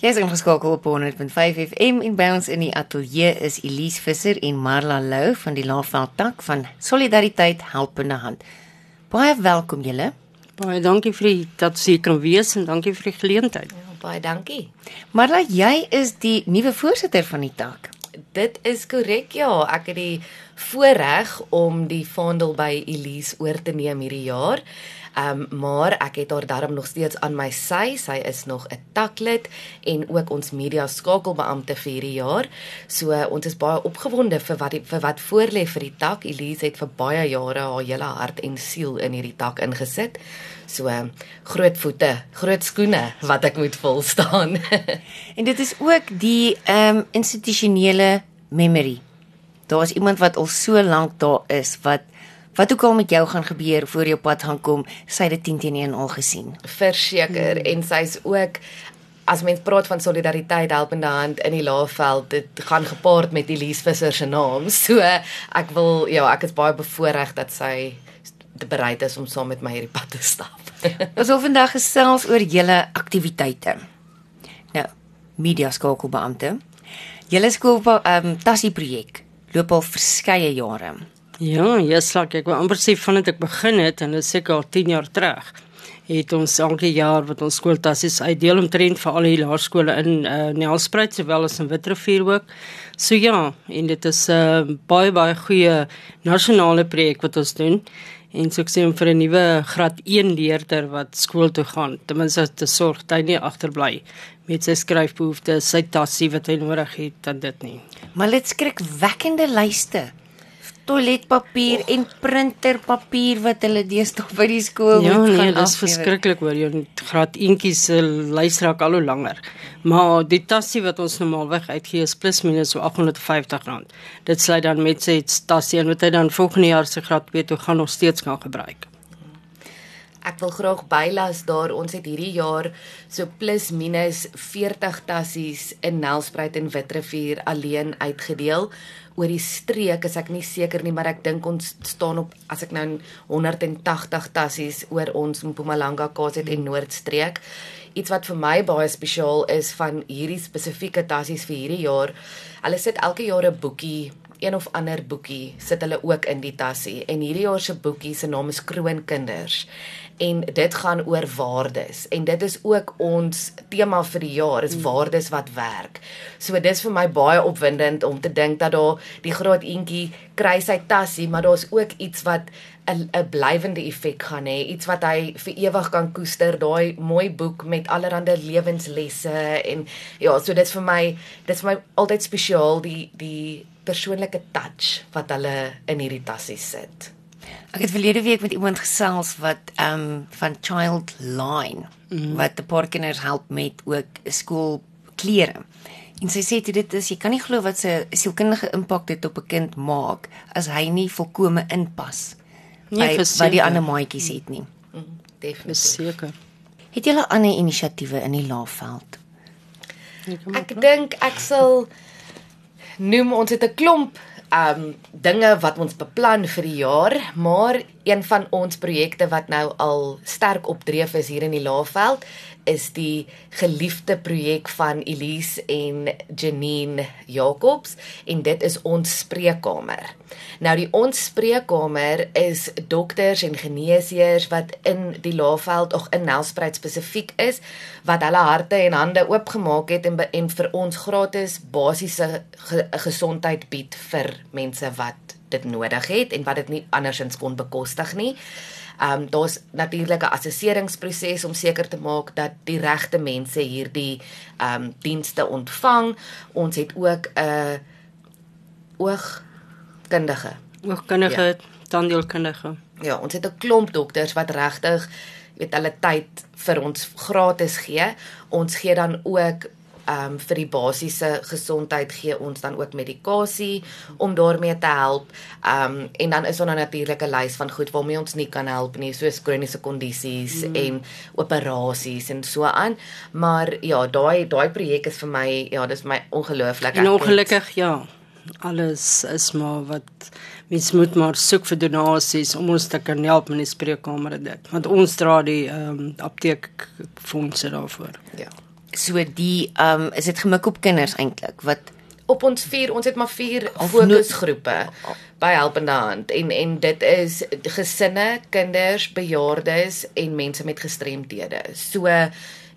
Jy's ingeskakel op 100.5 FM en by ons in die ateljee is Elise Visser en Marla Lou van die Laagveld tak van Solidariteit Helpende Hand. Baie welkom julle. Baie dankie vir dat jy kan wees en dankie vir die geleentheid. Ja, baie dankie. Marla, jy is die nuwe voorsitter van die tak. Dit is korrek ja, ek het die voorreg om die vaandel by Elise oor te neem hierdie jaar. Ehm um, maar ek het haar darm nog steeds aan my sy. Sy is nog 'n taklid en ook ons media skakelbeampte vir hierdie jaar. So uh, ons is baie opgewonde vir wat die, vir wat voorlê vir die tak. Elise het vir baie jare haar hele hart en siel in hierdie tak ingesit. So groot voete, groot skoene wat ek moet vol staan. en dit is ook die ehm um, institusionele memory. Daar is iemand wat al so lank daar is wat Wat ook al met jou gaan gebeur voor jou pad gaan kom, sy het dit 10 teen 1 al gesien. Verseker hmm. en sy's ook as mens praat van solidariteit helpende hand in die Laagveld, dit gaan gepaard met Elise Visser se naam. So ek wil ja, ek is baie bevoorreg dat sy bereid is om saam met my hierdie pad te stap. Ons wil vandag gesels oor julle aktiwiteite. Nou, media skakelbeampte. Julle skool ehm um, Tassie projek loop al verskeie jare. Ja, yes, like ek wou amper sê vandat ek begin het en dit seker al 10 jaar terug. Het ons elke jaar wat ons skooltassies uitdeel omtrent vir al die laerskole in uh, Nelspruit sowel as in Witrifuur ook. So ja, en dit is 'n uh, eh, baie baie goeie nasionale projek wat ons doen. En so ek sê vir 'n nuwe graad 1 leerder wat skool toe gaan, ten minste te sorg dat hy nie agterbly met sy skryfbehoeftes, sy tassie wat hy nodig het, dan dit nie. Maar dit skrik wekkende lyste toiletpapier en printerpapier wat hulle deesdae by die skool ja, moet nee, gaan afgee. Ja, dis verskriklik hoor, jy graad eentjies se lys raak al hoe langer. Maar die tassie wat ons normaalweg uitgee is plus minus so R850. Dit sluit dan met sy tassie en wat hy dan volgende jaar se graad 2 toe gaan nog steeds kan gebruik. Ek wil graag bylas daar ons het hierdie jaar so plus minus 40 tassies in Nelspruit en Witrifuur alleen uitgedeel oor die streek is ek nie seker nie, maar ek dink ons staan op as ek nou 180 tassies oor ons Mpumalanga, KwaZulu en Noordstreek. Iets wat vir my baie spesiaal is van hierdie spesifieke tassies vir hierdie jaar. Hulle sit elke jaar 'n boekie een of ander boekie sit hulle ook in die tassie. En hierdie jaar se boekie se naam is Kroonkinders. En dit gaan oor waardes. En dit is ook ons tema vir die jaar is waardes wat werk. So dis vir my baie opwindend om te dink dat daar die groot eentjie kry sy tassie, maar daar's ook iets wat 'n 'n blywende effek gaan hê, iets wat hy vir ewig kan koester, daai mooi boek met allerlei lewenslesse en ja, so dit's vir my dit's vir my altyd spesiaal die die persoonlike touch wat hulle in hierdie tassie sit. Ek het verlede week met iemand gesels wat ehm um, van Child Line mm. wat die parkinders help met ook skoolklere. En sy sê dit is jy kan nie glo wat se sielkundige impak dit op 'n kind maak as hy nie volkome inpas nie by wat die ander maatjies het nie. Mm, Definitief seker. Het julle ander inisiatiewe in die Laagveld? Ek dink ek sal noem ons het 'n klomp um dinge wat ons beplan vir die jaar, maar een van ons projekte wat nou al sterk opdreef is hier in die Laagveld is die geliefde projek van Elise en Janine Jacobs en dit is ons spreekkamer. Nou die ons spreekkamer is dokters en geneesheers wat in die Laagveld of in Nelspruit spesifiek is wat hulle harte en hande oopgemaak het en en vir ons gratis basiese ge, gesondheid bied vir mense wat dit nodig het en wat dit nie andersins kon bekostig nie. Ehm um, daar's natuurlik 'n assesseringsproses om seker te maak dat die regte mense hierdie ehm um, dienste ontvang. Ons het ook 'n oogkundige, oogkundige, ja. tandheelkundige. Ja, ons het 'n klomp dokters wat regtig weet hulle tyd vir ons gratis gee. Ons gee dan ook ehm um, vir die basiese gesondheid gee ons dan ook medikasie om daarmee te help. Ehm um, en dan is daar 'n lys van goed waarmee ons nie kan help nie, soos kroniese kondisies mm. en operasies en so aan. Maar ja, daai daai projek is vir my ja, dis my ongelooflik. En ongelukkig ja. Alles is maar wat mens moet maar soek vir donasies om ons te kan help met die spreekkamer dit. Want ons dra die ehm um, apteek fondse daarvoor. Ja. So die ehm um, is dit gemik op kinders eintlik wat op ons vier ons het maar vier fokusgroepe by Helpende Hand en en dit is gesinne, kinders, bejaardes en mense met gestremthede. So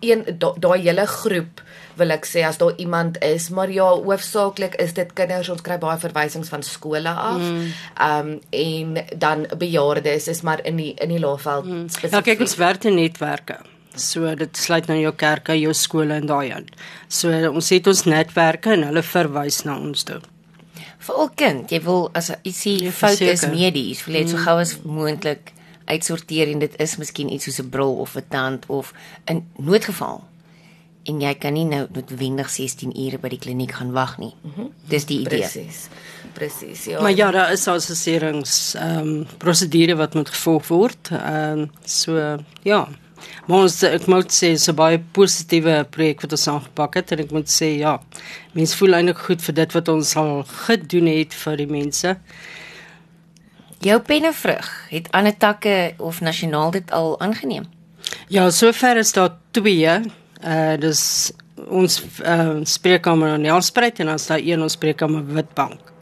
een da- daai hele groep wil ek sê as daar iemand is, maar ja, hoofsaaklik is dit kinders. Ons kry baie verwysings van skole af. Ehm um, en dan bejaardes is maar in die in die Laagveld mm. Ja, kyk ons werk in netwerke. So dit sluit nou jou kerke, jou skole en daai aan. So ons het ons netwerke en hulle verwys na ons toe. Veral kind, jy wil as ietsie Ja, fout is verseker. medies, wil jy dit so gou as moontlik uitsorteer en dit is miskien iets soos 'n bril of 'n tand of 'n noodgeval. En jy kan nie nou noodwendig 16 ure by die kliniek gaan wag nie. Dis die idee. Presies. Presies. Ja. Maar ja, daar is assesserings ehm um, prosedure wat moet gevolg word. Ehm um, so ja. Maar ons ek moet sê so baie positiewe projek wat ons aangepak het en ek moet sê ja. Mense voel eintlik goed vir dit wat ons al gedoen het vir die mense. Jou pennevrug het ander takke of nasionaal dit al aangeneem. Ja, sover is daar twee. Uh dis ons uh, spreekkamer in Nelspruit en dan is daar een ons spreekkamer Witbank.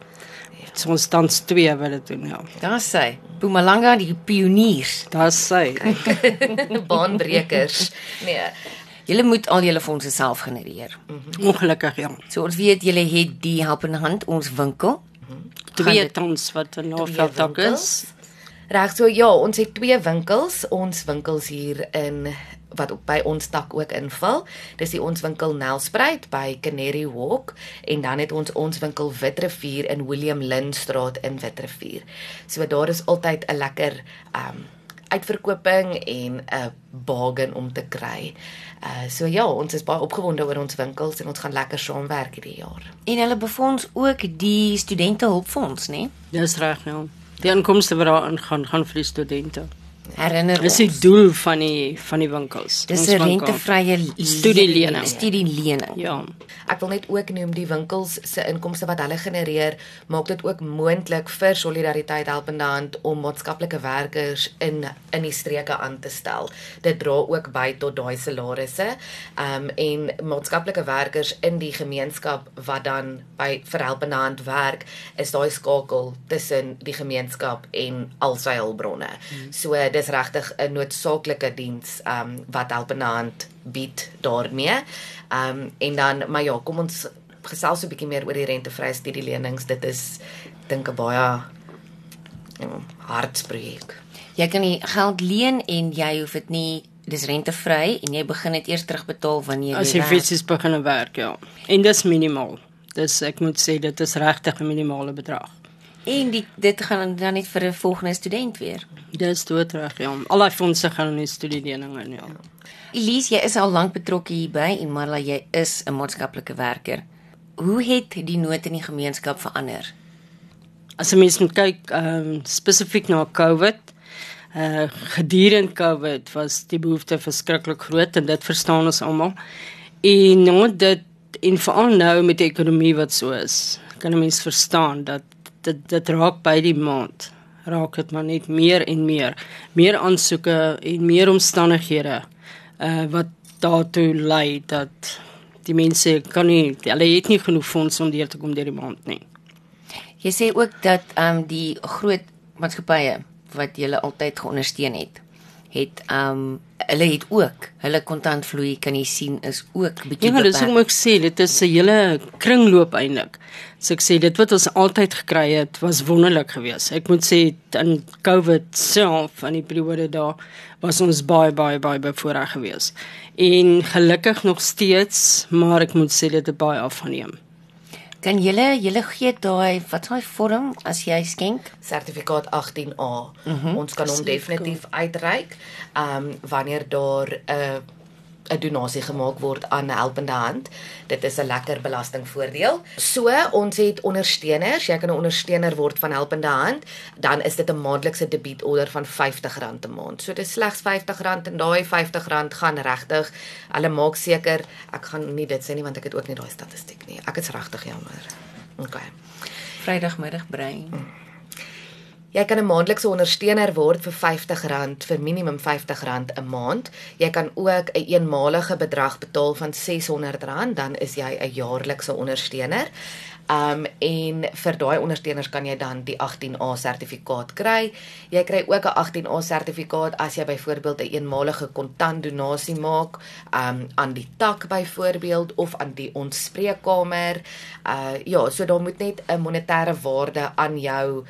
So ons tans twee wat dit doen ja. Daar sê Mpumalanga die pioniers. Daar's sy. baanbrekers. Nee. Julle moet al julle fondse self genereer. Ongelukkig ja. So ons weet julle het die helpende hand ons winkel. Twee dit- tans wat in Twee Noordveld is. Reg so ja, ons het twee winkels, ons winkels hier in wat op by ons tak ook inval. Dis die ons winkel Nelspruit by Canary Walk en dan het ons ons winkel Witrifuur in William Lynn Straat in Witrifuur. So daar is altyd 'n lekker um uitverkoping en 'n bargain om te kry. Uh so ja, ons is baie opgewonde oor ons winkels en ons gaan lekker saamwerk hierdie jaar. En hulle befonds ook die studentehulpfonds, né? Dis reg ja. Die inkomste wat daarin gaan gaan vir die studente. Herinner Dis ons. die doel van die van die winkels. Dis 'n rentevrye le- Studielening. Studielening. Ja. Ek wil net ook noem die winkels se inkomste wat hulle genereer, maak dit ook moontlik vir Solidariteit Helpende Hand om maatskaplike werkers in in die streke aan te stel. Dit dra ook by tot daai salarisse. Um en maatskaplike werkers in die gemeenskap wat dan by vir Helpende Hand werk, is daai skakel tussen die gemeenskap en al sy hulpbronne. Hmm. So dis regtig 'n noodsaaklike diens um wat Helpende Hand bied daarmee. Um en dan maar ja, kom ons gesels so 'n bietjie meer oor die rentevrye studielenings. Dit is dink 'n baie ja, hartsprojek. Jy kan die geld leen en jy hoef dit nie dis rentevry en jy begin dit eers terugbetaal wanneer As jy jy fisies begin werk, ja. En dis minimaal. Dis ek moet sê dit is regtig 'n minimale bedrag. En die dit gaan dan net vir 'n volgende student weer. Dis doodreg, ja. Al daai fondse gaan in die studielening in, ja. Elise, jy is al lank betrokke hierby en Marla, jy is 'n maatskaplike werker. Hoe het die nood in die gemeenskap verander? As 'n mens moet kyk ehm spesifiek na COVID, uh gedurende COVID was die behoefte verskriklik groot en dit verstaan ons almal. En nou dit en veral nou met die ekonomie wat so is, kan 'n mens verstaan dat dit dit raak by die maand. Raak dit maar net meer en meer, meer aansoeke en meer omstandighede uh wat daartoe lei dat die mense kan nie hulle het nie genoeg fondse om deur te kom deur die maand nie. Jy sê ook dat ehm um, die groot maatskappye wat julle altyd geondersteun het, het ehm um, hulle het ook hulle kontantvloei kan jy sien is ook bietjie Ja, dis hoe ek sê, dit is 'n hele kringloop eintlik. So ek sê dit wat ons altyd gekry het was wonderlik geweest. Ek moet sê in COVID self aan die periode daar was ons baie baie baie bevoordeel geweest. En gelukkig nog steeds, maar ek moet sê dit het baie afgeneem. Kan julle julle gee daai wat daai vorm as jy skenk? sertifikaat 18A. Mm -hmm. Ons kan hom definitief uitreik um wanneer daar 'n uh, 'n donasie gemaak word aan Helpende Hand. Dit is 'n lekker belastingvoordeel. So, ons het ondersteuners. Jy kan 'n ondersteuner word van Helpende Hand, dan is dit 'n maandelikse debietorder van R50 'n maand. So dis slegs R50 en daai R50 gaan regtig. Hulle maak seker ek gaan nie dit sê nie want ek het ook nie daai statistiek nie. Ek is regtig jammer. OK. Vrydagmiddag brein. Jy kan 'n maandelikse ondersteuner word vir R50 vir minimum R50 'n maand. Jy kan ook 'n eenmalige bedrag betaal van R600, dan is jy 'n jaarlikse ondersteuner. Um en vir daai ondersteuners kan jy dan die 18A sertifikaat kry. Jy kry ook 'n 18A sertifikaat as jy byvoorbeeld 'n een eenmalige kontantdonasie maak um aan die tak byvoorbeeld of aan die ontspreekkamer. Uh ja, so daar moet net 'n monetêre waarde aan jou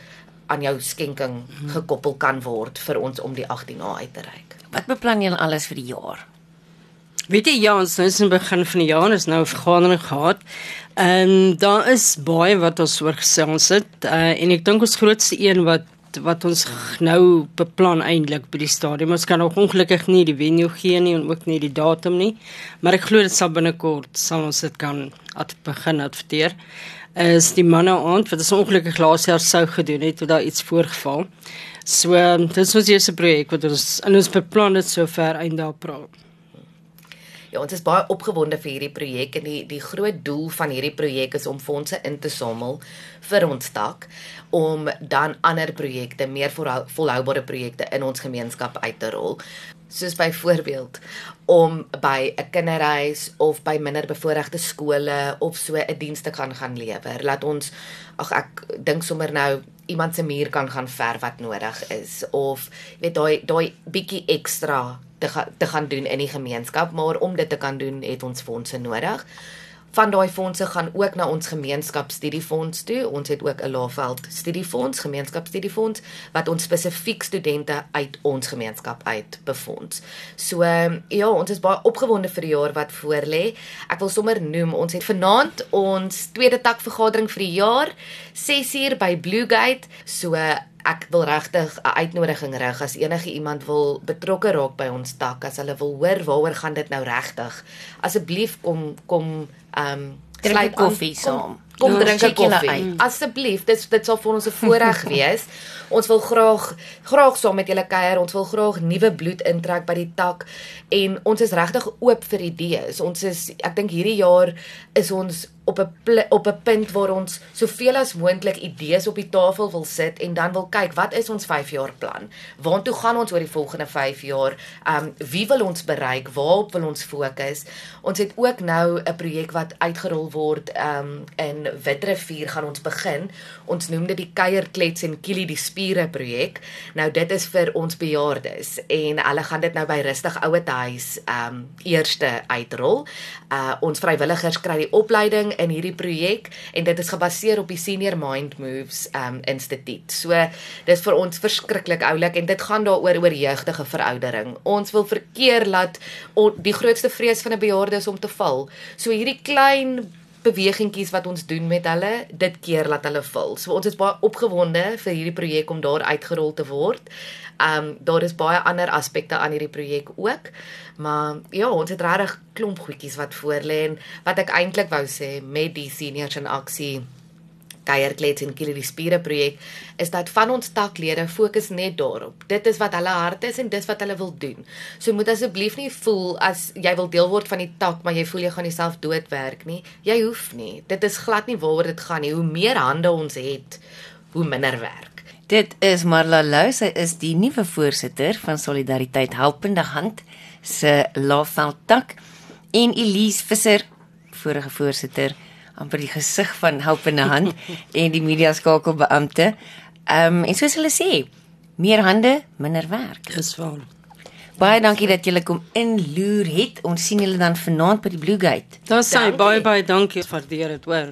aan jou skenking gekoppel kan word vir ons om die 18A uit te reik. Wat beplan julle alles vir die jaar? Weet jy ja, ons is in begin van die jaar is nou 'n vergadering gehad. En daar is baie wat ons oor gesels het. Uh, en ek dink ons grootste een wat wat ons nou beplan eintlik by die stadium. Ons kan nog ongelukkig nie die venue gee nie en ook nie die datum nie. Maar ek glo dit sal binnekort sal ons dit kan at begin adverteer. Is die manne aand wat ons ongelukkig laas jaar sou gedoen het toe daar iets voorgeval. So dit is ons eerste projek wat ons in ons beplan het sover einde April. Ja, ons is baie opgewonde vir hierdie projek en die die groot doel van hierdie projek is om fondse in te samel vir ons tak om dan ander projekte, meer volhoubare projekte in ons gemeenskap uit te rol. Soos byvoorbeeld om by 'n kinderhuis of by minderbevoorregte skole of so 'n diens te gaan gaan lewer. Laat ons ag ek dink sommer nou iemand se muur kan gaan verf wat nodig is of weet daai daai bietjie ekstra te ga, te gaan doen in die gemeenskap, maar om dit te kan doen het ons fondse nodig. Van daai fondse gaan ook na ons gemeenskapsstudiefonds toe. Ons het ook 'n Laaveld studiefonds, gemeenskapsstudiefonds wat ons spesifiek studente uit ons gemeenskap uit befonds. So ja, ons is baie opgewonde vir die jaar wat voorlê. Ek wil sommer noem, ons het vanaand ons tweede tak vergadering vir die jaar, 6uur by Blue Gate. So ek wil regtig 'n uitnodiging rig. As enige iemand wil betrokke raak by ons tak as hulle wil hoor waaroor gaan dit nou regtig? Asseblief kom kom ehm um, drink koffie saam. Kom drink 'n koffie. asseblief dit dit sal vir ons 'n voorreg wees. Ons wil graag graag saam met julle kuier. Ons wil graag nuwe bloed intrek by die tak. En ons is regtig oop vir idees. Ons is ek dink hierdie jaar is ons op 'n op 'n punt waar ons soveel as moontlik idees op die tafel wil sit en dan wil kyk wat is ons 5 jaar plan? Waartoe gaan ons oor die volgende 5 jaar? Um wie wil ons bereik? Waarop wil ons fokus? Ons het ook nou 'n projek wat uitgerol word um in Witrifuur gaan ons begin. Ons noem dit die Kuierklets en Kili die Spiere projek. Nou dit is vir ons bejaardes en hulle gaan dit nou by Rustig Ouetehuis um eerste uitrol. Uh ons vrywilligers kry die opleiding in hierdie projek en dit is gebaseer op die Senior Mind Moves um instituut. So dis vir ons verskriklik oulik en dit gaan daaroor oor jeugdige veroudering. Ons wil verkeer laat die grootste vrees van 'n bejaarde is om te val. So hierdie klein bewegingkies wat ons doen met hulle, dit keer laat hulle val. So ons is baie opgewonde vir hierdie projek om daar uitgerol te word. Um daar is baie ander aspekte aan hierdie projek ook. Maar ja, ons het regtig klomp goedjies wat voor lê en wat ek eintlik wou sê met die seniors in aksie Kuierklets en Kili die Spiere projek is dat van ons taklede fokus net daarop. Dit is wat hulle hart is en dis wat hulle wil doen. So moet asseblief nie voel as jy wil deel word van die tak maar jy voel jy gaan jouself doodwerk nie. Jy hoef nie. Dit is glad nie waaroor dit gaan nie. Hoe meer hande ons het, hoe minder werk. Dit is Marla Lou, sy is die nuwe voorsitter van Solidariteit Helpende Hand se Laveld tak en Elise Visser, vorige voorsitter, amper die gesig van Helpende Hand en die media skakelbeampte. Ehm um, en soos hulle sê, meer hande, minder werk. Dis waar. Baie dankie dat julle kom inloer het. Ons sien julle dan vanaand by die Blue Gate. Daar sê baie baie dankie vir dit, hoor.